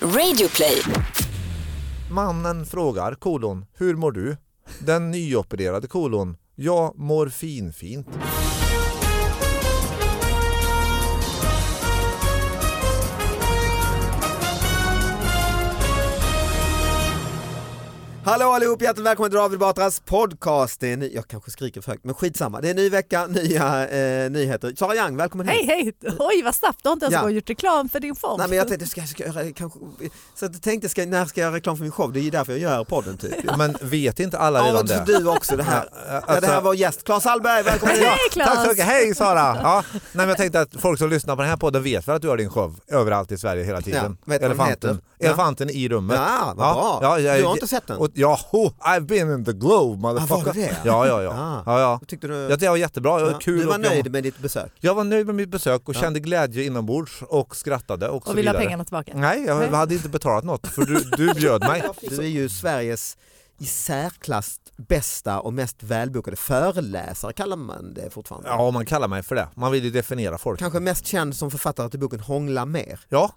Radioplay. Mannen frågar kolon, hur mår du? Den nyopererade kolon, jag mår finfint. Hallå allihop, hjärtligt välkommen till David Batras podcast. Det är ny, jag kanske skriker för högt, men skitsamma. Det är ny vecka, nya eh, nyheter. Sara Young, välkommen Hej hit. hej! Oj vad snabbt, du har inte ens Ja. gjort reklam för din show. Nej men jag tänkte, ska, ska jag kanske, så jag tänkte, ska, när ska jag göra reklam för min show? Det är ju därför jag gör podden typ. Men vet inte alla Ja, redan så det? du också det här. Ja, Ja, det här alltså- var gäst, Claes Hallberg, välkommen hit. Hej Claes! Tack så mycket, hej Sara! Ja, nej, men jag tänkte att folk som lyssnar på den här podden vet väl att du har din show överallt i Sverige hela tiden. Ja, vet Elefanten? Ja. Elefanten i rummet. Ja, vad bra. Ja, jag- Du har inte sett den? Och, ja, I've been in the globe motherfucker. Ah, var det det? Ja, ja, ja. Ah. ja, ja. Tyckte du, Jag det var jättebra, ja, kul. du var nöjd med ditt besök? Jag var nöjd med mitt besök och kände glädje inombords och skrattade och, så Och vill ha vidare. pengarna tillbaka. Nej, jag Nej. hade inte betalat något för du, du bjöd mig. Du är ju Sveriges i särklass bästa och mest välbokade föreläsare kallar man det fortfarande. Ja, man kallar mig för det. Man vill ju definiera folk. Kanske mest känd som författare till boken Hångla mer. Ja,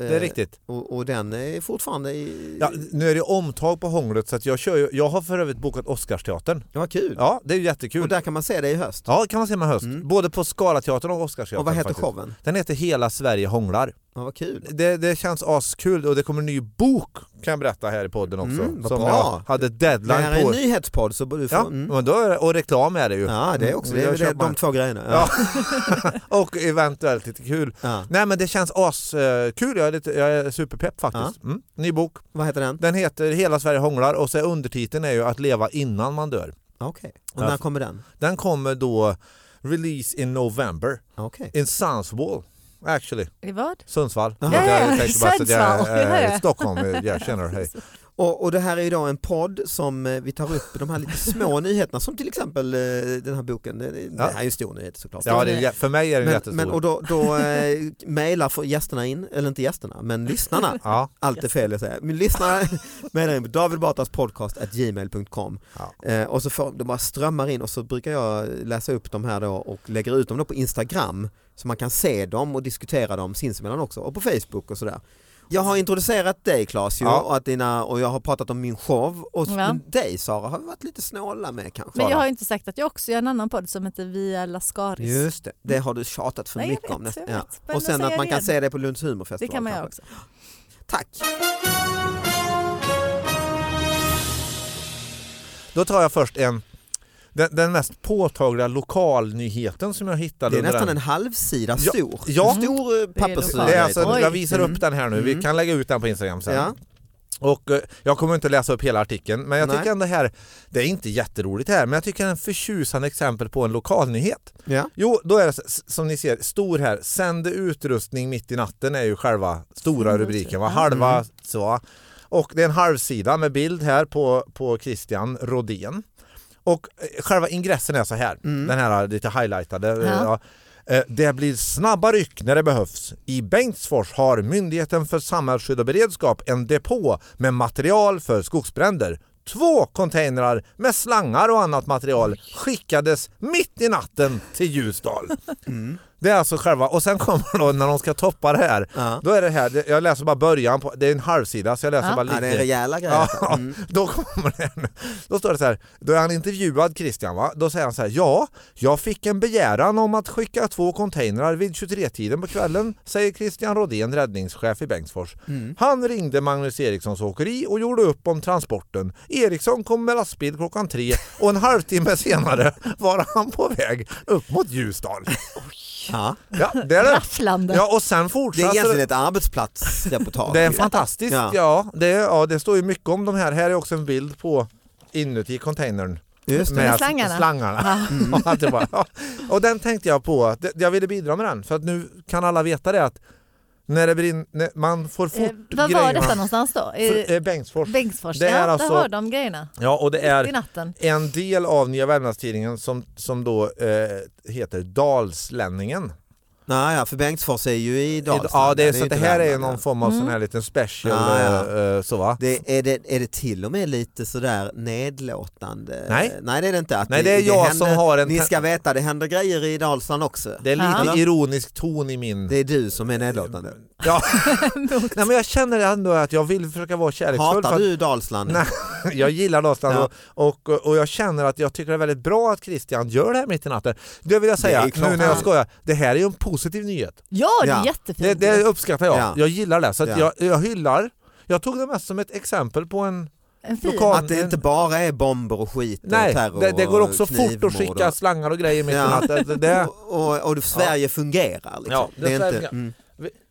det är Eh, riktigt. Och, och den är fortfarande i... Ja, nu är det omtag på hånglet så att jag kör jag har för övrigt bokat Oscarsteatern. Ja, vad kul. Ja, det är jättekul. Och där kan man se det i höst. Ja, kan man se med höst. Mm. Både på Scalateatern och Oscarsteatern. och vad heter faktiskt. showen? Den heter Hela Sverige hånglar. Ja, vad kul. Det, det känns askul och det kommer en ny bok kan jag berätta här i podden också. Mm, som bra. jag hade Det här deadline är en på. nyhetspodd så du får... Ja, mm. men då är det, och reklam är det ju. ja det är också det, Jag är det, de två grejerna. Ja. och eventuellt lite kul. Ja. Nej men det känns askul, jag är, lite, jag är superpepp faktiskt. Mm. Ny bok. Vad heter den? Den heter Hela Sverige hånglar och så är undertiteln är ju att leva innan man dör. Okej. Och Ja. när kommer den? Den kommer då release in November Okej. in Sundsvall actually. I vad? Sundsvall. Ja, Jag ja, jag Sundsvall. är Ja, eh, ja. Stockholm, jag känner hej. Och, och det här är ju då en podd som eh, vi tar upp de här lite små nyheterna som till exempel eh, den här boken. Det, det Ja. här är ju en stor nyhet såklart. Ja, det är, för mig är den men, jättestor. men, och då, då eh, mejlar gästerna in, eller inte gästerna, men lyssnarna. ja, Allt är fel jag säger. Men lyssnarna mejlar in på davidbatraspodcast.gmail.com ja. eh, och så får de bara strömmar in och så brukar jag läsa upp dem här då och lägger ut dem då på Instagram så man kan se dem och diskutera dem sinsemellan också och på Facebook och sådär. Jag har introducerat dig Claes ju, Ja. och, att dina, och jag har pratat om min show och Ja. dig Sara har vi varit lite snåla med kanske. Men jag har inte sagt att jag också gör en annan podd som heter Via Lascaris. Just det, det har du tjatat för Nej, mycket om. vet, Ja. Och sen att man kan se det på Lunds humorfestival. Det kan man göra också. Tack! Då tar jag först en den, den mest påtagliga lokalnyheten som jag hittade Det är nästan den. en halvsida Ja, stor. ja. En stor eh, papperssida. Det är alltså, jag visar Mm. upp den här nu, vi Mm. kan lägga ut den på Instagram sen. Ja. Och eh, jag kommer inte läsa upp hela artikeln men jag Nej. tycker ändå här, det är inte jätteroligt här men jag tycker det är en förtjusande exempel på en lokalnyhet. Ja. Jo, då är det som ni ser, stor här, sände utrustning mitt i natten är ju själva stora rubriken, va? halva Mm. så. Och det är en halvsida med bild här på, på Christian Rodén. Och eh, själva ingressen är så här, Mm. den här lite highlightade. eh, Ja. Ja. Eh, Det blir snabba ryck när det behövs. I Bengtsfors har Myndigheten för samhällsskydd och beredskap en depå med material för skogsbränder. Två containrar med slangar och annat material skickades mitt i natten till Ljusdal. Mm. Det är alltså själva, och sen kommer då när de ska toppa det här, Ja. då är det här, jag läser bara början, på, det är en halvsida så jag läser Ja. bara Ja, lite. det är rejäla grejer. Ja, Mm. då kommer det, då står det så här, då är han intervjuad Christian va, då säger han så här, ja, jag fick en begäran om att skicka två containrar vid 23-tiden på kvällen, säger Christian Rodén, räddningschef i Bengtsfors. Mm. Han ringde Magnus Erikssons åkeri och gjorde upp om transporten. Eriksson kom med lastbil klockan tre och en halvtimme senare var han på väg upp mot Ljusdal. Ja. Ja, det är det. Rafflande. Ja, och sen Det är fortsatte egentligen ett arbetsplatsreportage. det är fantastiskt, Ja. ja. det, ja. Det står ju mycket om de här. Här är också en bild på inuti containern. Just det. Med slangarna. slangarna. Och allt det bara, ja. Och den tänkte jag på, att det- jag ville bidra med den för att nu kan alla veta det att när det brinner, man får fort Eh, vad var detta någonstans då? För, eh, Bengtsfors. Bengtsfors? det är ja, alltså- där har de grejerna. Ja, och det är en del av Nya Värmlandstidningen som, som då eh, heter Dalslänningen. Nej, ja, för Bengtsfors är ju i Dalsland. Ja, det är, så ju att det här är någon form av Mm. sån här liten special Ja, ja. eh, eh, så va? Det, är, det, är det till och med lite sådär nedlåtande? Nej. Nej det är det inte. Att Nej, det är jag händer, som har en Ni ska veta, det händer grejer i Dalsland också. Det är lite Ja. ironisk ton i min... Det är du som är nedlåtande. Ja. Nej men jag känner ändå att jag vill försöka vara kärleksfull. Hatar du Dalsland? Nej. Jag gillar Dalsland Ja. och, och, och jag känner att jag tycker det är väldigt bra att Christian gör det här mitt i natten. Det vill jag Det säga är nu när jag skojar, det här är ju en positiv nyhet. Ja, det är Ja. jättefint. Det, det uppskattar jag. Ja. Jag gillar det. Så att Ja. jag, jag hyllar. Jag tog det mest som ett exempel på en en fin. lokal- Att det inte bara är bomber och skit och Nej, terror det, det går också och fort att skicka slangar och grejer mitt i Ja. natten. Det, det, Och, och, och Sverige fungerar liksom. Ja, det det är Sverige inte, mm.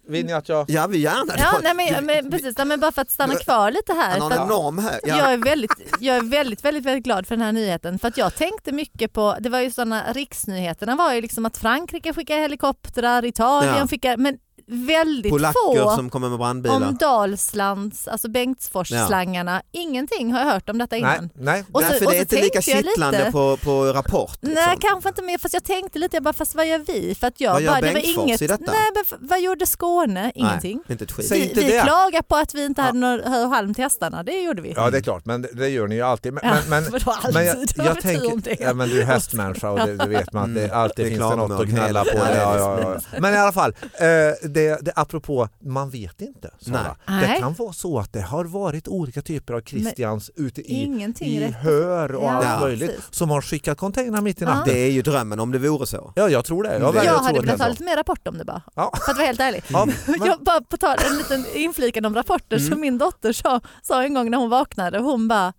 Vill ni att jag... Ja, vi gärna Ja, nej, men, men, precis, ja, men bara för att stanna kvar lite här. Han har en att, norm här. Ja. jag, är väldigt, jag är väldigt, väldigt, väldigt glad för den här nyheten. För att jag tänkte mycket på, det var ju sådana riksnyheterna var ju liksom att Frankrike skickar helikoptrar, Italien Ja. skickar, men väldigt Polacker få som kommer med brandbilar. om Dalslands, alltså Bengtsfors-slangarna. Ingenting har jag hört om detta innan. nej. Och Nej, så- för och det är inte lika jag kittlande lite- på, på Rapport. Liksom. Nej kanske inte mer, fast jag tänkte lite, jag bara, fast vad gör vi? För att jag Vad gör bara, det var inget, i detta? Nej, men vad gjorde Skåne? Ingenting. Nej, inte ett skit. Vi, inte vi klagar på att vi inte Ja. hade någon hö och halm till hästarna, det gjorde vi. Ja det är klart, men det, det gör ni ju alltid. Men, Ja, men, alltid? men jag, jag om tänker, ja, men du är hästmänniska och det, det vet man att det Mm. alltid finns det något att gnälla på. Ja, ja, ja. Men i alla fall, eh, det, det, apropå, man vet inte. Sara. Nej. Det kan vara så att det har varit olika typer av Christians ute i, i hör och Ja, allt möjligt precis. som har skickat containrar mitt i Ja. natten. Det är ju drömmen om det vore så. Ja, jag tror det. Jag, Jag väljer Jag tro hade velat ha lite mer rapport om det bara, Ja. för att vara helt ärlig. Ja, men, Jag bara på tal, en liten inflikan om rapporter Mm. som min dotter sa, sa en gång när hon vaknade, hon bara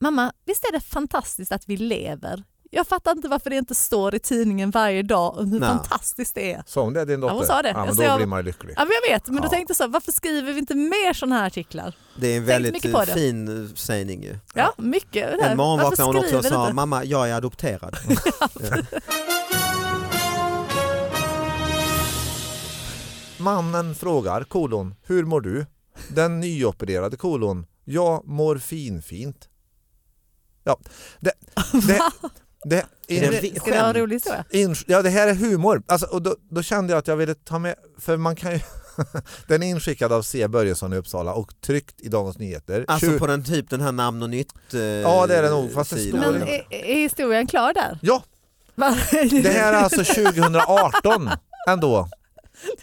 Mamma, visst är det fantastiskt att vi lever? Jag fattar inte varför det inte står i tidningen varje dag om hur Nej. fantastisk det är. sa hon det din dotter? hon sa det. Ja, men då jag- blir man ju lycklig. Ja, men jag vet, men då Ja. tänkte jag så, varför skriver vi inte mer sådana här artiklar? Det är en väldigt fin eh, sägning ju. Ja, mycket. En morgon vaknade hon också och sa inte? mamma jag är adopterad. Mannen frågar, kolon, hur mår du? Den nyopererade kolon, jag mår finfint. Ja, det, det, det, Är det Ska det vara en skämt? rolig historia? in, ja, det här är humor. Alltså, och då, då kände jag att jag ville ta med, för man kan ju Den är inskickad av C Börjesson i Uppsala och tryckt i Dagens Nyheter. Alltså Tju- på den typ den här namn och nytt eh, Ja, det är det nog, fast det Men är, är historien klar där? Ja, det här är alltså 2018 ändå.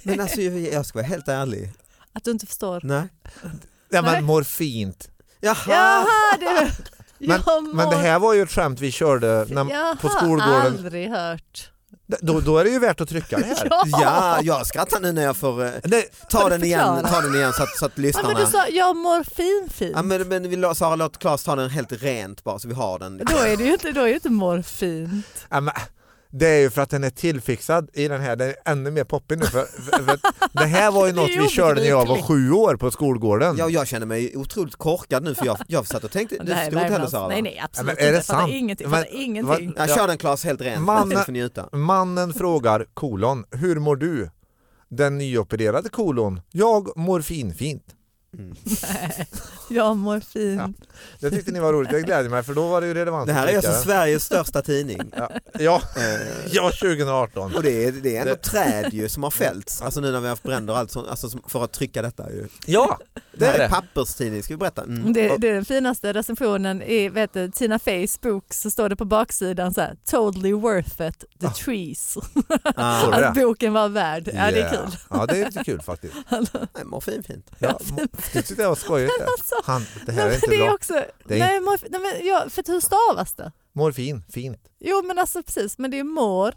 Men alltså jag ska vara helt ärlig. Att du inte förstår? Nej. Ja, men mår fint. Jaha! Jaha, det... Men- jag Men det här var ju ett skämt vi körde när, jag på har skolgården. aldrig hört. Då, då är det ju värt att trycka det här. Ja, jag skrattar nu när jag får eh, ta den igen, ta den igen så att, så att Ja, lyssnarna... men du sa jag mår fin. Ja, men, men vi Sara låt Claes ta den helt rent bara så vi har den. Då är det ju inte, då är det inte mår fint. ja, men, det är ju för att den är tillfixad i den här, den är ännu mer poppig nu. För, för, för, det här var ju något vi körde när jag var sju år på skolgården. Ja, jag känner mig otroligt korkad nu för jag, jag satt och tänkte, du förstod inte heller Sara? nej, nej absolut men är det inte. Jag fattar sant? Ingenting, Men- ingenting. Ja, kör den Claes helt rent, Man- Man... får njuta. Mannen frågar kolon, hur mår du? Den nyopererade kolon, jag mår finfint. Mm. Nej, jag mår fint. Det tyckte ni var roligt, det gläder mig för då var det ju relevant. Det här är alltså Sveriges största tidning. Ja, ja, Eh, ja 2018. Och det är, det är ändå Det- träd ju som har fällts, alltså nu när vi har haft bränder och allt sånt, alltså för att trycka detta ju. Ja, Det här är det. papperstidning, ska vi berätta? Mm. Det, det är den finaste recensionen i vet du, Tina Feys bok så står det på baksidan så här totally worth it, the Ah. trees. Ah, det? Att boken var värd. Ja det är Yeah. kul. Ja det är lite kul faktiskt. nej, mår fin fint. Ja, det tyckte jag var skojigt. det. Alltså, Han, det här är nej, inte men det är bra. också, Det är nej, mår, nej, men, ja, för hur stavas det? Mår fin, fint. Jo men alltså precis, men det är mår.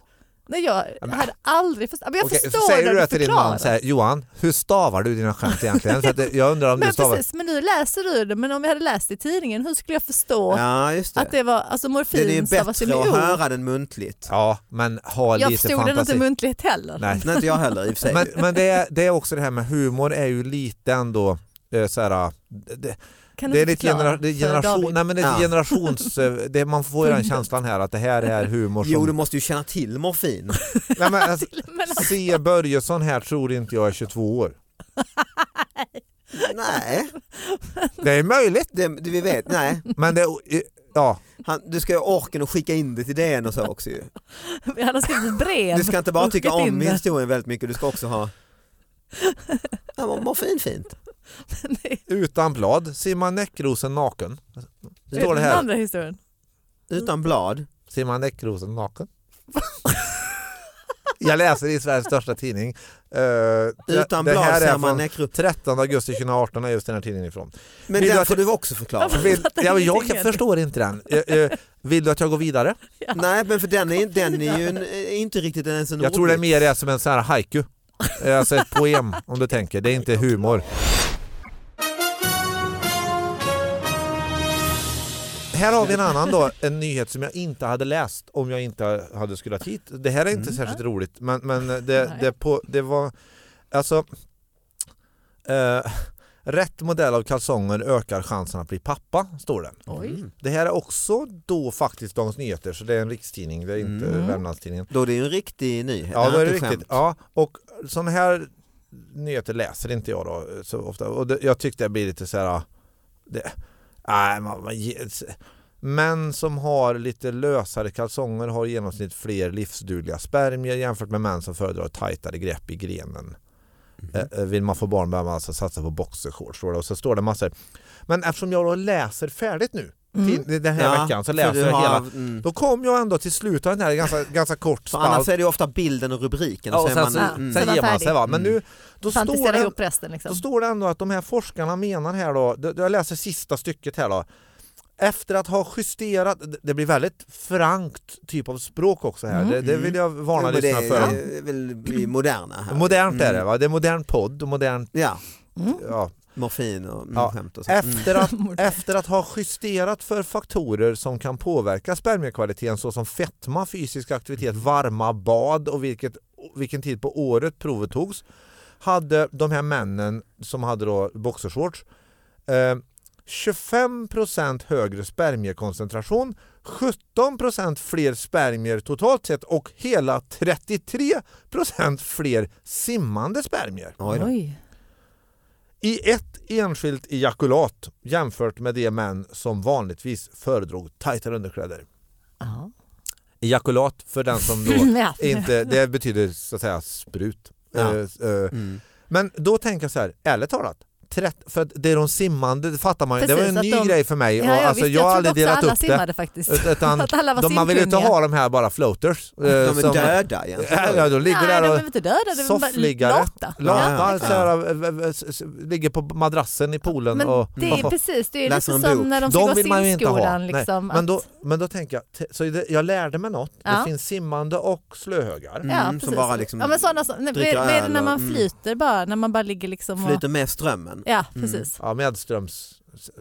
Nej, jag men- hade aldrig förstått. Men jag Okej, förstår säger när du det till din man, så här, Johan, hur stavar du dina skämt egentligen? För att det- jag undrar om du Men stavar... precis, men nu läser du det. Men om jag hade läst i tidningen, hur skulle jag förstå Ja, just det. att det var, alltså Det är morfin stavas ju bättre med att O. höra den muntligt. Ja, men ha Jag lite förstod den fantasi. inte muntligt heller. Nej. Nej, inte jag heller i och för sig. Men, men det, är, det är också det här med humor är ju lite ändå eh, så här, det, det är lite genera, generation, nej men det är Ja. generations, eh, det, man får ju den känslan här att det här är humor som... Jo, du måste ju känna till morfin. nej, men, alltså, C Börjesson här tror inte jag är 22 år. nej, Det är möjligt, det, det vi vet, nej. men det, ja, Han, du ska ju ha orken att skicka in det till DN och så också ju. Han har skrivit brev. Du ska inte bara och tycka om historien väldigt mycket, du ska också ha Ja, mår- mår fin fint. Utan blad simmar näckrosen naken. Står det är den här. andra historien. Utan blad. Simmar näckrosen naken? Jag läser i Sveriges största tidning. Det- Utan det blad här ser är man från näckro... 13 augusti 2018 är just den här tidningen ifrån. Men Vill du den får du också förklara. Vill, ja, jag ingenting kan, förstår inte den. Eh, eh, Vill du att jag går vidare? Nej men för den är, den är ju en, inte riktigt ens en Jag tror det är mer är som en sån här haiku. Alltså ett poem om du tänker, det är inte humor. Här har vi en annan då, en nyhet som jag inte hade läst om jag inte hade skulle hit. Det här är inte Mm. särskilt roligt men, men det, det, på, det var alltså eh, Rätt modell av kalsonger ökar chansen att bli pappa, står det. Oj. Mm. Det här är också då faktiskt Dagens Nyheter, så det är en rikstidning, det är inte Mm. Värmlandstidningen. Då är det ju en riktig nyhet. Ja, då är det riktigt. Ja, och sådana här nyheter läser inte jag då så ofta. Och det, jag tyckte det blir lite så här... Det, nej, man, man, ge- män som har lite lösare kalsonger har i genomsnitt fler livsdugliga spermier jämfört med män som föredrar tajtare grepp i grenen. Eh, Vill man få barn behöver man alltså satsa på boxershorts. Och så står det massor. Men eftersom jag då läser färdigt nu Mm. den här Ja, veckan så läser du jag har- hela. mm. Då kom jag ändå till slutet av den här ganska, ganska kort För annars spalt. är det ju ofta bilden och rubriken. Ja, och och så är sen, så, man, Ja, mm. sen ger man sig va. Men Mm. nu då står, det, resten liksom. då står det ändå att de här forskarna menar här då, det- jag läser sista stycket här då. Efter att ha justerat, det- det blir väldigt frankt typ av språk också här, Mm. det, det vill jag varna Jo, men det lyssnarna för. är väl vi är moderna här. Modernt är det Mm. va, det är modern podd och modernt, Ja, Mm. ja. Morfin och mm, Ja, skämt och så. Mm. Efter att, efter att ha justerat för faktorer som kan påverka spermiekvaliteten såsom fetma, fysisk aktivitet, varma bad och vilket, vilken tid på året provet togs hade de här männen som hade då boxershorts eh, 25% högre spermiekoncentration, 17% fler spermier totalt sett och hela 33% fler simmande spermier. Oj. I ett enskilt ejakulat jämfört med de män som vanligtvis föredrog tajtare underkläder. Ja. Ejakulat för den som då inte, det betyder så att säga sprut. Ja. Eh, eh, Mm. Men då tänker jag så här, ärligt talat, trett- för att det är de simmande, det fattar man ju. Det var en ny de- grej för mig. Ja, och ja, alltså, visst, jag har jag aldrig trodde också delat alla upp det. faktiskt. Utan Att alla var de, man vill inte ha de här bara floaters. eh, De är som- döda egentligen. Ja, de ligger Nej, där de och är inte döda, de soffliggare. lata. Lata, Ja, eh, eh, ligger på madrassen i poolen. Men och, det är precis, det är lite som bok. när de ska de gå vill man ju inte ha. simskolan. Nej, Liksom, men, då, men då tänker jag, t- så det- jag lärde mig något. Det finns simmande och slöhögar. Mm, som bara liksom ja, men sådana som, dricker öl när man mm. flyter bara, när man bara ligger liksom flyter med strömmen. Ja, Mm. precis. Ja, medströms...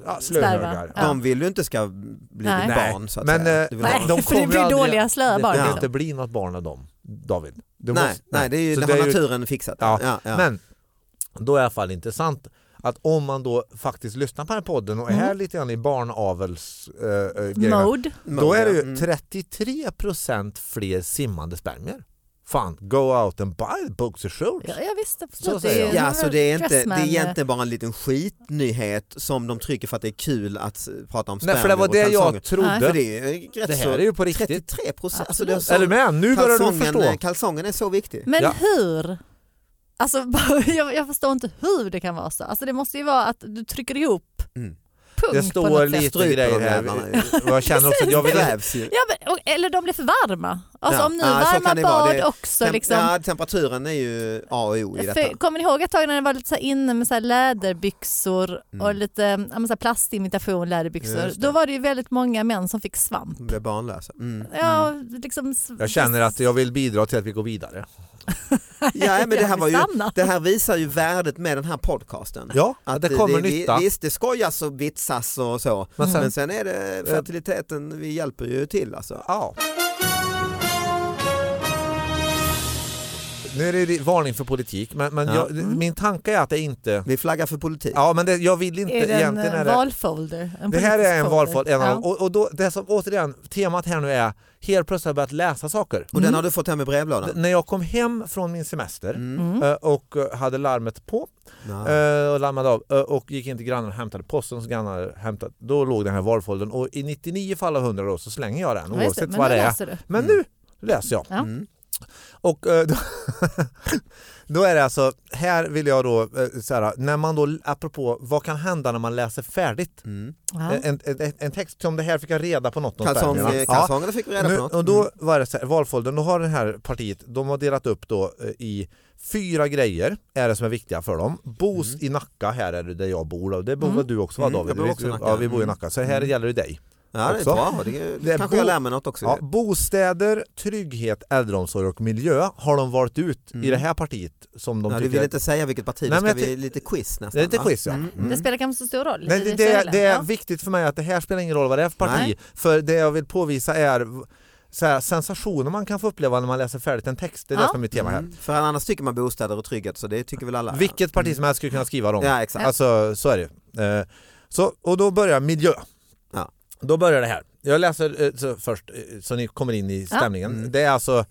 Ja, slöhögar. Ja. De vill ju inte ska bli Nej. barn så att Men, säga. Du vill Nej, de för det blir aldrig- dåliga slöa Det barn. kan Ja. inte bli något barn av dem, David. Du nej, måste- nej, det, är ju, det det har är ju- naturen fixat. Ja, Ja, ja. Men då är det i alla fall intressant att om man då faktiskt lyssnar på den här podden och Mm. är lite grann i barnavels äh, Mode. då är det ju Mm. 33% fler simmande spermier. Fan, go out and buy boxer shorts. Ja, jag visste. Så säger jag. Ja, så det är, inte, det är egentligen bara en liten skitnyhet som de trycker för att det är kul att prata om Nej, spermier för det var det jag trodde. Nej. För det är Det så, här är ju på riktigt. 33 procent. Alltså det är Är du med? Nu börjar du kalsongen, förstå. kalsongen är så viktig. Men Ja. hur? Alltså, jag, jag förstår inte hur det kan vara så. Alltså, det måste ju vara att du trycker ihop Mm. punkt Det på står lite grejer här. jag känner också att jag Det vill. Ja, men, eller de blir för varma. Alltså Ja. om nu Ja, varma bad Det- också. Tem- Liksom. Ja, temperaturen är ju A och O i detta. För, kommer ni ihåg ett tag när det var lite så inne med så läderbyxor Mm. och lite så plastimitation läderbyxor. Då var det ju väldigt många män som fick svamp. De blir barnlösa. Mm. Ja, Mm. liksom, Jag känner att jag vill bidra till att vi går vidare. Ja, men det här, var ju, det här visar ju värdet med den här podcasten. Ja, Att det kommer det, nytta. Visst, det skojas och vitsas och så. Men sen- Men sen är det fertiliteten, vi hjälper ju till alltså. Ja. Nu är det varning för politik, men, men Ja. jag, min tanke är att det inte... Vi flaggar för politik. Ja, men det, jag vill inte Är det en egentligen... eh, Är det, valfolder? En det här är en valfolder. En Ja. och, och då, det som återigen, temat här nu är helt plötsligt har jag börjat läsa saker. Och den har du fått hem i brevlådan? När jag kom hem från min semester Mm. eh, och eh, hade larmet på och larmade av och gick in till grannen och hämtade posten så grannen hämtat, då låg den här valfoldern och i 99 fall av 100 då så slänger jag den Ja, just det. oavsett Men vad nu det är. Men Mm. nu läser jag. Ja. Mm. Och eh, då, då är det alltså, här vill jag då, eh, så här, när man då, apropå vad kan hända när man läser färdigt? Mm. Ja. En, en, en text som det här fick jag reda på något. Kalsong, Ja. eh, kalsongerna fick vi reda Nu, på något. Mm. och då var det så här, valfoldern, då har det här partiet, de har delat upp då eh, i fyra grejer är det som är viktiga för dem. Bos i Nacka, här är det där jag bor och det bor Mm. väl du också va Mm, David? jag bor Vi- också i Nacka. Ja, vi bor i Mm. Nacka, så här Mm. gäller det dig. Ja, det är bra. Det, Det är kanske bo- jag lär mig något också. Ja, bostäder, trygghet, äldreomsorg och miljö har de valt ut Mm. i det här partiet som de Ja, du tycker vill inte säga vilket parti, Nej, ska vi lite quiz nästan. Det är lite va? quiz, ja. Mm, Det mm. spelar kanske så stor roll? Nej, det, det, Söderland. det är Ja. viktigt för mig att det här spelar ingen roll vad det är för parti. Nej. För det jag vill påvisa är så här, sensationer man kan få uppleva när man läser färdigt en text. Det är det Ja. som är mitt tema här. Mm. För annars tycker man bostäder och trygghet så det tycker väl alla. Vilket parti som helst skulle kunna skriva dem. Ja exakt. Alltså så är det. Eh, så, och då börjar miljö. Då börjar det här. Jag läser eh, så först eh, så ni kommer in i stämningen. Mm. Det är alltså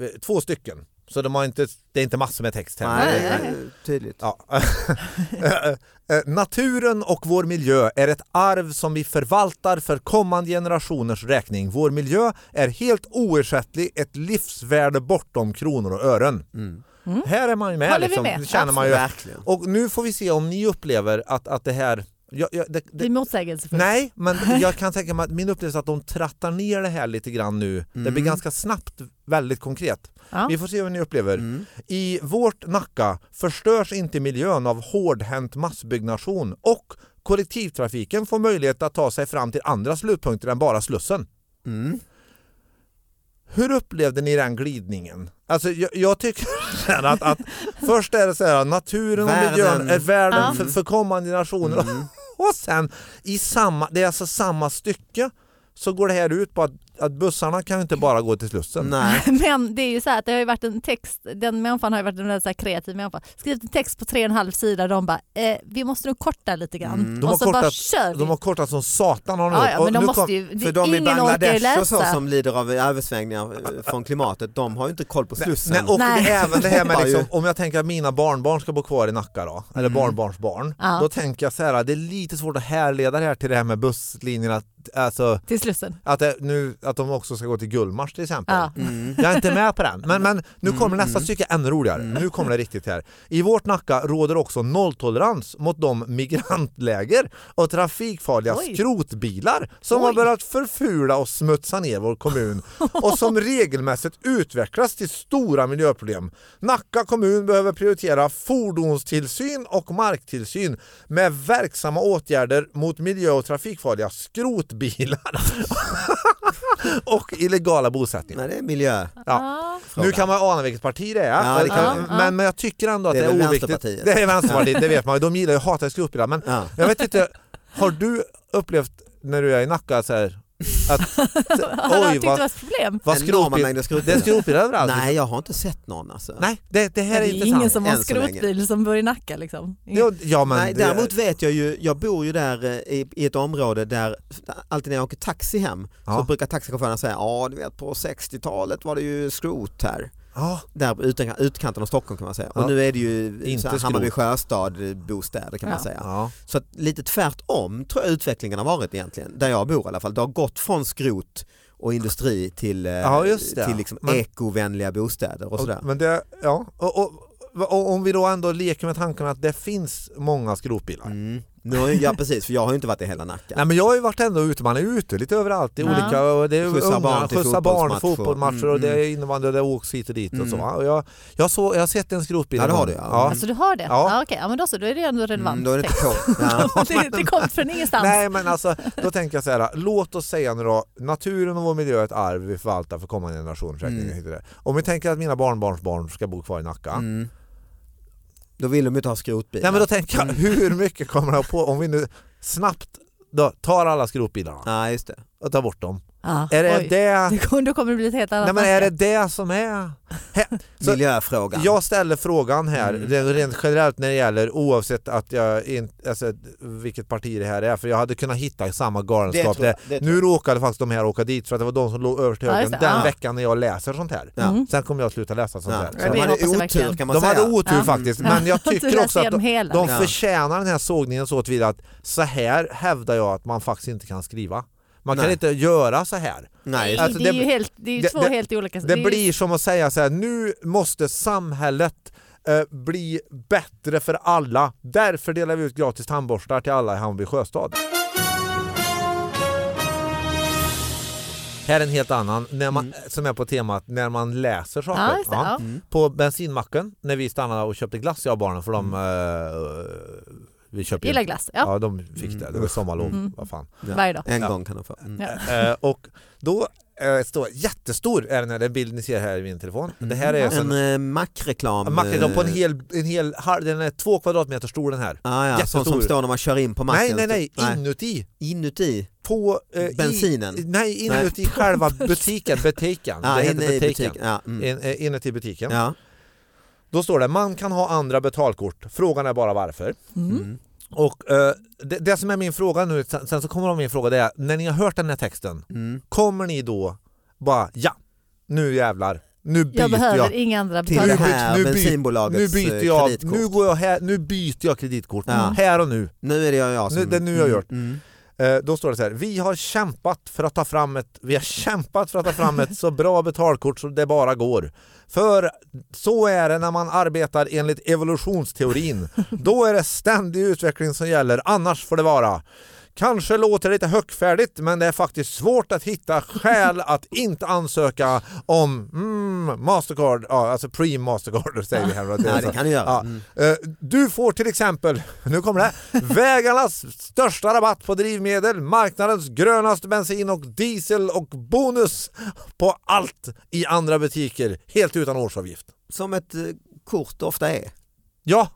eh, två stycken. Så de har inte, det är inte massor med text här. Nej, nej. är tydligt. Ja. Naturen och vår miljö är ett arv som vi förvaltar för kommande generationers räkning. Vår miljö är helt oersättlig, ett livsvärde bortom kronor och ören. Mm. Här är man ju med. Håller liksom. med? Känner man ju. Verkligen. Och nu får vi se om ni upplever att, att det här... Jag, jag, det, Det är det, motsägelsefullt. nej, men jag kan tänka mig att min upplevelse är att de trattar ner det här lite grann nu. Det blir Mm. ganska snabbt väldigt konkret. Ja. Vi får se hur ni upplever. Mm. I vårt Nacka förstörs inte miljön av hårdhänt massbyggnation och kollektivtrafiken får möjlighet att ta sig fram till andra slutpunkter än bara Slussen. Mm. Hur upplevde ni den glidningen? Alltså jag, jag tycker att, att först är det så här naturen och Världen. miljön är världen Ja. för, för kommande generationer Mm och sen i samma, det är alltså samma stycke så går det här ut på att, att bussarna kan ju inte bara gå till Slussen. Nej. Men det är ju så här att det har ju varit en text, den människan har ju varit en väldigt så här kreativ människa, skrivit en text på tre och en halv sida och de bara, eh, vi måste nog korta lite grann. Mm. De har och så bara kortat- kör vi. De har kortat som satan har de ja, gjort. ja, men de nu måste kom- ju, För de i Bangladesh och så som lider av översvämningar eh, från klimatet, de har ju inte koll på Slussen. Nej, och Nej. Även det här med liksom, om jag tänker att mina barnbarn ska bo kvar i Nacka då, eller Mm. barnbarnsbarn, Ja. då tänker jag så här, det är lite svårt att härleda det här till det här med busslinjerna, alltså Till Slussen. att, det, nu, att de också ska gå till Gullmars till exempel. Ja. Mm. Jag är inte med på den, men, men nu kommer Mm, nästa mm. stycke ännu roligare. Nu kommer det riktigt här. I vårt Nacka råder också nolltolerans mot de migrantläger och trafikfarliga Oj. skrotbilar som Oj. har börjat förfula och smutsa ner vår kommun och som regelmässigt utvecklas till stora miljöproblem. Nacka kommun behöver prioritera fordonstillsyn och marktillsyn med verksamma åtgärder mot miljö och trafikfarliga skrotbilar och illegala bosättningar. Nej, det är miljö. Ja. Nu kan man ana vilket parti det är, Ja, det kan men, men, jag tycker ändå att Det det är är, väl oviktigt. Det är Vänsterpartiet, det vet man. De gillar ju hatar skrotbilar. Men Ja. jag vet inte, har du upplevt när du är i Nacka så här, att Har du oj tyckt det var ett problem? vad skrotbil, mängder det är skrotbilar. överallt. Nej, jag har inte sett någon alltså. Nej, det, det här det är är intressant. ingen som har så skrotbil som bor i Nacka liksom. Ja, ja, men Nej, det- däremot vet jag ju, jag bor ju där eh, i, i ett område där alltid när jag åker taxi hem så Ja. brukar taxichaufförerna säga ja du vet på 60-talet var det ju skrot här. Ja, Där på ut, utkanten av Stockholm kan man säga. Ja. Och nu är det ju Inte här. Hammarby sjöstad bostäder kan man Ja. säga. ja. Så att lite tvärtom tror jag utvecklingen har varit egentligen, där jag bor i alla fall. Det har gått från skrot och industri till, eh, Ja, just det. till liksom Men- ekovänliga bostäder och sådär. Men det, ja. Och, och, och om vi då ändå leker med tanken att det finns många skrotbilar. Mm. Nu ja precis, för jag har ju inte varit i hela Nacka. Nej men jag har ju varit ändå ute, man är ute lite överallt i Ja. olika, och det är Skjutsar unga, barn till skjutsar barn, fotbollsmatcher. fotbollsmatcher och Mm, det mm. är innebandy och det åks hit och dit och Mm. så. Och jag, jag, så, jag har sett en skrotbil Ja, det har du, ja. ja. Alltså du har det? Ja. Ja. okej, ja, men då så, då är det ändå relevant. Mm, då är det inte på. Ja. det, det kom från ingenstans. Nej men alltså, då tänker jag så här, låt oss säga nu då, naturen och vår miljö är ett arv vi förvaltar för kommande generationers räkning. Mm. Om vi tänker att mina barnbarnsbarn ska bo kvar i Nacka, Mm. Då vill de ju inte ha skrotbilar. Nej men då tänker Mm. jag, hur mycket kommer att på, om vi nu snabbt då, tar alla skrotbilarna Ja just det. och tar bort dem. Ja. Är det Oj. det? Det då kommer det bli ett helt annat Nej men är det det som är? Så- Miljöfrågan. Jag ställer frågan här, Mm. det rent generellt när det gäller oavsett att jag in, alltså, vilket parti det här är, för jag hade kunnat hitta samma det galenskap. tror jag, Det, det nu råkade faktiskt de här åka dit för att det var de som låg överst till Ja, höger det. den Ja. veckan när jag läser sånt här. Ja. Mm. Sen kommer jag att sluta läsa sånt Ja. här. Så det de hade otur kan man de säga. hade otur Ja. faktiskt, men jag tycker också att de, de Ja. förtjänar den här sågningen så tillvida att så här hävdar jag att man faktiskt inte kan skriva. Man kan Nej. inte göra så här. Nej, Alltså, det, det- är ju helt, det är ju det- två det- helt olika Det är ju- blir som att säga så här, nu måste samhället eh, bli bättre för alla. Därför delar vi ut gratis tandborstar till alla i Hammarby sjöstad. Här är en helt annan, när man, som är på temat när man läser saker. Ja, det, ja. Mm. På bensinmacken när vi stannade och köpte glass jag och barnen för de eh, vi köpte ju- Gillar glass, ja. Ja, de fick det. Det var sommarlov. Mm. Vad fan. Ja. Varje dag. En Ja. gång kan de få. Mm. Ja. Eh, och då eh, står jättestor är den här den bild ni ser här i min telefon. Det här är En en eh, mackreklam. mackreklam på en hel, en hel den är två kvadratmeter stor den här. Ah, ja, jättestor. som står när man kör in på Nej, macken. nej, nej, inuti. Inuti? På, eh, Bensinen? I, nej, inuti själva butiken, butiken. Ja, det heter inne i butiken. butiken. Ja, mm. In, inuti butiken. ja. Då står det, man kan ha andra betalkort. Frågan är bara varför. Mm. Mm. Och eh, det, det som är min fråga nu, sen, sen så kommer min fråga, det är när ni har hört den här texten, Mm. kommer ni då bara ja, nu jävlar, nu byter Jag behöver jag. inga andra Till det här nu byt- bensinbolagets Nu byter eh, jag, kreditkort. nu går jag här, nu byter jag kreditkort. Ja. Här och nu. Nu är det jag som... Nu- det är nu jag har gjort. Mm. Eh, då står det så här, vi har kämpat för att ta fram ett, vi har kämpat för att ta fram ett så bra betalkort som det bara går. För så är det när man arbetar enligt evolutionsteorin. Då är det ständig utveckling som gäller, annars får det vara. Kanske låter det lite högfärdigt men det är faktiskt svårt att hitta skäl att inte ansöka om mm, Mastercard, ja, alltså pre-Mastercard säger vi här. Ja, det kan du göra. Ja. Mm. Eh, Du får till exempel, nu kommer det, vägarnas största rabatt på drivmedel, marknadens grönaste bensin och diesel och bonus på allt i andra butiker helt utan årsavgift. Som ett eh, kort ofta är. Ja,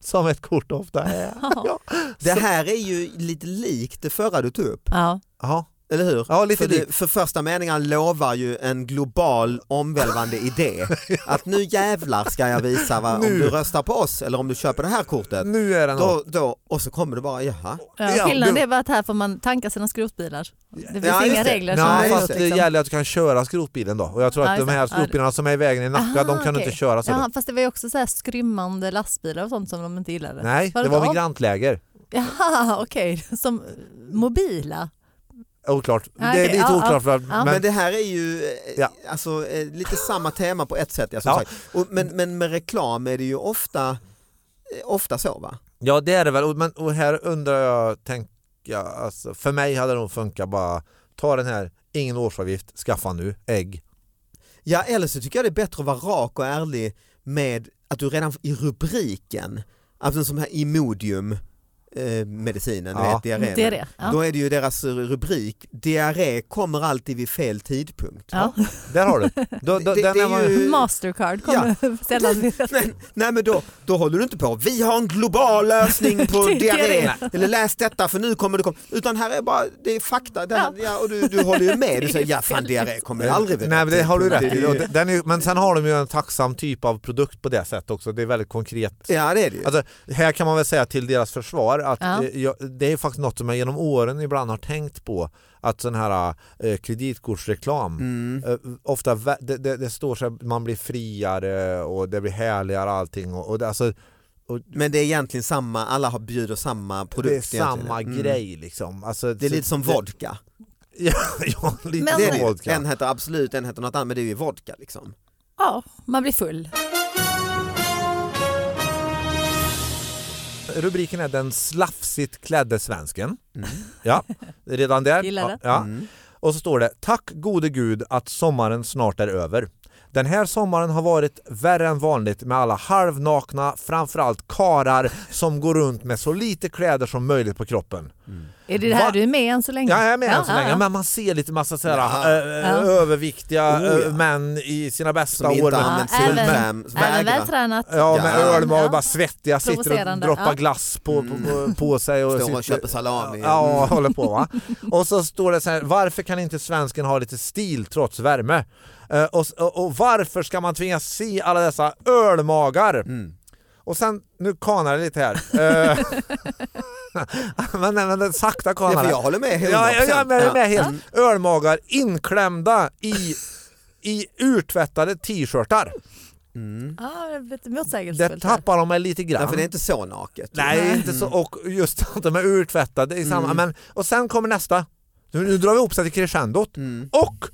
som ett kort ofta är. Ja, Det här är ju lite likt det förra du tog upp, Ja. ja. Eller hur? ja lite För, det, för första meningen lovar ju en global omvälvande idé. Att nu jävlar ska jag visa vad, om du röstar på oss eller om du köper det här kortet. Nu är det. Då, då, och så kommer det bara, jaha. Ja, Ja, skillnaden du- är bara att här får man tanka sina skrotbilar. Det finns Ja, inga det. regler som Nej, är fast det liksom. gäller att du kan köra skrotbilen då. Och jag tror Ja, att just de här. Ja, skrotbilarna som är i vägen i Nacka, de Aha, kan okej. inte köra så. Jaha, fast det var ju också så här skrymmande lastbilar och sånt som de inte gillade. Nej, Var det det var migrantläger. Jaha, okej. Som mobila. Oklart. Ja, det är lite ja, oklart. för- ja. Men, Men, det här är ju eh, Ja. alltså, eh, lite samma tema på ett sätt. Ja, som Ja. sagt. Och, men, men med reklam är det ju ofta, eh, ofta så va? Ja det är det väl, och, men, och här undrar jag, tänk, ja, alltså, för mig hade det nog funkat bara, ta den här, ingen årsavgift, skaffa nu, ägg. Ja eller så tycker jag det är bättre att vara rak och ärlig med att du redan i rubriken, alltså som här Imodium eh, medicinen, du Ja. vet diarrén. Det. Ja. Då är det ju deras rubrik, diarré kommer alltid vid fel tidpunkt. Ja. Där har du. Då, då, Det- den det är ju- Mastercard kommer sällan vid rätt. Nej, nej men då, då håller du inte på, vi har en global lösning på diarré, diarré. eller läs detta för nu kommer det komma, utan här är bara, det är fakta, här, ja. och du, du håller ju med, du säger ja fan diarré kommer ju aldrig vid Nej men det har du rätt i. Den är, men sen har de ju en tacksam typ av produkt på det sättet också, det är väldigt konkret. Ja det är det ju. Alltså, här kan man väl säga till deras försvar att Ja. eh, jag, det är faktiskt något som jag genom åren ibland har tänkt på att sån här eh, kreditkortsreklam Mm. eh, ofta det, det, det står så att man blir friare och det blir härligare allting och, och det, alltså, Men det är egentligen samma, alla har bjuder samma produkt. det är samma. Mm. grej liksom. Alltså, Det är så- lite som vodka. Ja, ja lite Men- vodka. En heter Absolut, en heter något annat, men det är ju vodka liksom. Ja, man blir full. Rubriken är Den slafsigt klädde svensken. Mm. Ja, redan där. Gillar det. Ja, ja. Mm. Och så står det Tack gode gud att sommaren snart är över. Den här sommaren har varit värre än vanligt med alla halvnakna, framförallt karar som går runt med så lite kläder som möjligt på kroppen. Är det det här Va? du är med än så länge? Ja, jag är med än så Ja, länge, ja. men man ser lite massa Ja. eh, Ja. överviktiga Oh, ja. eh, män i sina bästa Som inte år. Ja, använt även- Även vältränat. Ja, med Ja. ölmage, Ja. bara svettiga, sitter och droppar ja. glass på, Mm. på, på, på sig. Och Står och köper salami. Ja, Mm. håller på va. Och så står det så här, varför kan inte svensken ha lite stil trots värme? Eh, och, och, och varför ska man tvingas se alla dessa ölmagar? Mm. Och sen, nu kanar det lite här. Men, men, men sakta Ja, för det. jag håller med 100%. Ja, ja, ja, men jag är med Ja. helt. Ölmagar inklämda i, i urtvättade t-shirtar. Mm. Ja, det är lite Det motsägelsefullt. tappar de mig lite grann. Ja, för det är inte så naket. Nej, Nej. inte så. Och just att de är urtvättade i samma. Mm. Men, och sen kommer nästa. Nu, nu drar vi ihop sig till crescendot. Mm. Och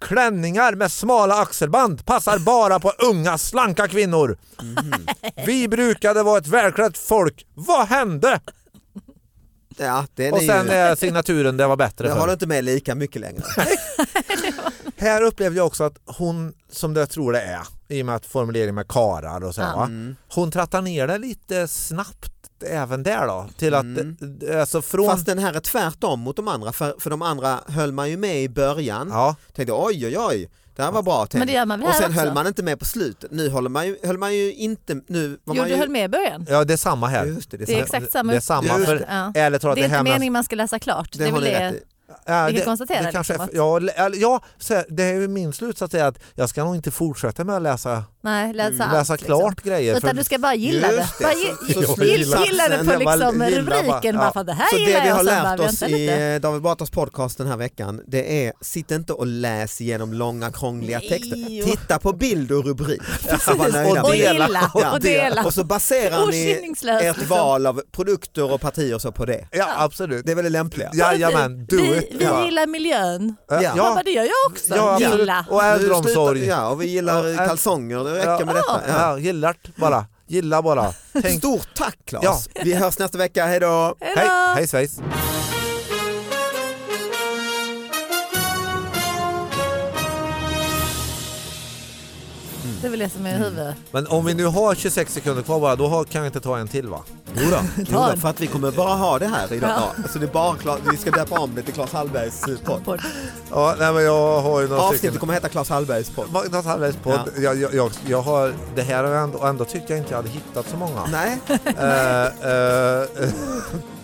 klänningar med smala axelband passar bara på unga slanka kvinnor. Mhm. Vi brukade vara ett välklätt folk. Vad hände? Ja, den Och är sen ju... är signaturen det var bättre du för. inte med lika mycket längre. Här upplevde jag också att hon, som jag tror det är, i och med att formuleringen med karar och så? Mm. hon trattar ner det lite snabbt även där då. Till att, Mm. eh, alltså från... Fast den här är tvärtom mot de andra, för, för de andra höll man ju med i början. Ja, Tänkte oj oj oj, det här var bra tänkt. Men det gör man väl Och sen också? höll man inte med på slutet. Nu håller man ju, höll man ju inte, nu var Jo, man du ju... höll med i början. ja, det är samma här. Just det, det är Det är exakt samma. Det är samma. Just För det. Ja. Det är inte här meningen man ska läsa klart. Det, Det är har väl ni det. rätt i. Ja, Vi kan konstatera det, kanske, liksom, att- ja, ja, det är ju min slutsats är att jag ska nog inte fortsätta med att läsa, Nej, läsa Mm. allt. läsa liksom. klart grejer. Utan du ska bara gilla det. det, Bara så- gi- så gill- slutsatsen, gilla det på liksom gilla bara, rubriken. ja. Bara för det här Så det vi har och bara, lärt oss lite. i eh, David Batras podcast den här veckan, det är sitt inte och läs igenom långa krångliga Nej, texter. jo. Titta på bild och rubrik. Var och Och dela. Ja, Och dela. Och så baserar ni ert liksom. val av produkter och partier så på det. Ja, absolut. Det är väl det lämpliga? Jajamän, do vi, it. vi Ja. gillar miljön. Ja, Ja. Ja, men det gör jag också. Ja, gilla. Och äldreomsorg. Ja, och vi gillar Ja, kalsonger, räcker Ja. med detta. Ja. Ja, gillar det bara. Gilla bara. Tänk, Stort tack Claes! Ja. Vi hörs nästa vecka! Hej då! hej, hej svejs. Det som är huvudet. Men om vi nu har 26 sekunder kvar bara, då har, kan vi inte ta en till va? Jodå, Ta en. för att vi kommer bara ha det här idag. Ja. Ja. Så det är bara Claes, vi ska döpa om det till Claes Hallbergs podd. Ja, nej men jag har ju några Avsnittet stycken. kommer heta Claes Hallbergs podd. Magnus Hallbergs podd. Jag, jag, jag, jag har, det här har jag ändå, och ändå tyckte jag inte jag hade hittat så många. Nej, Eh, eh,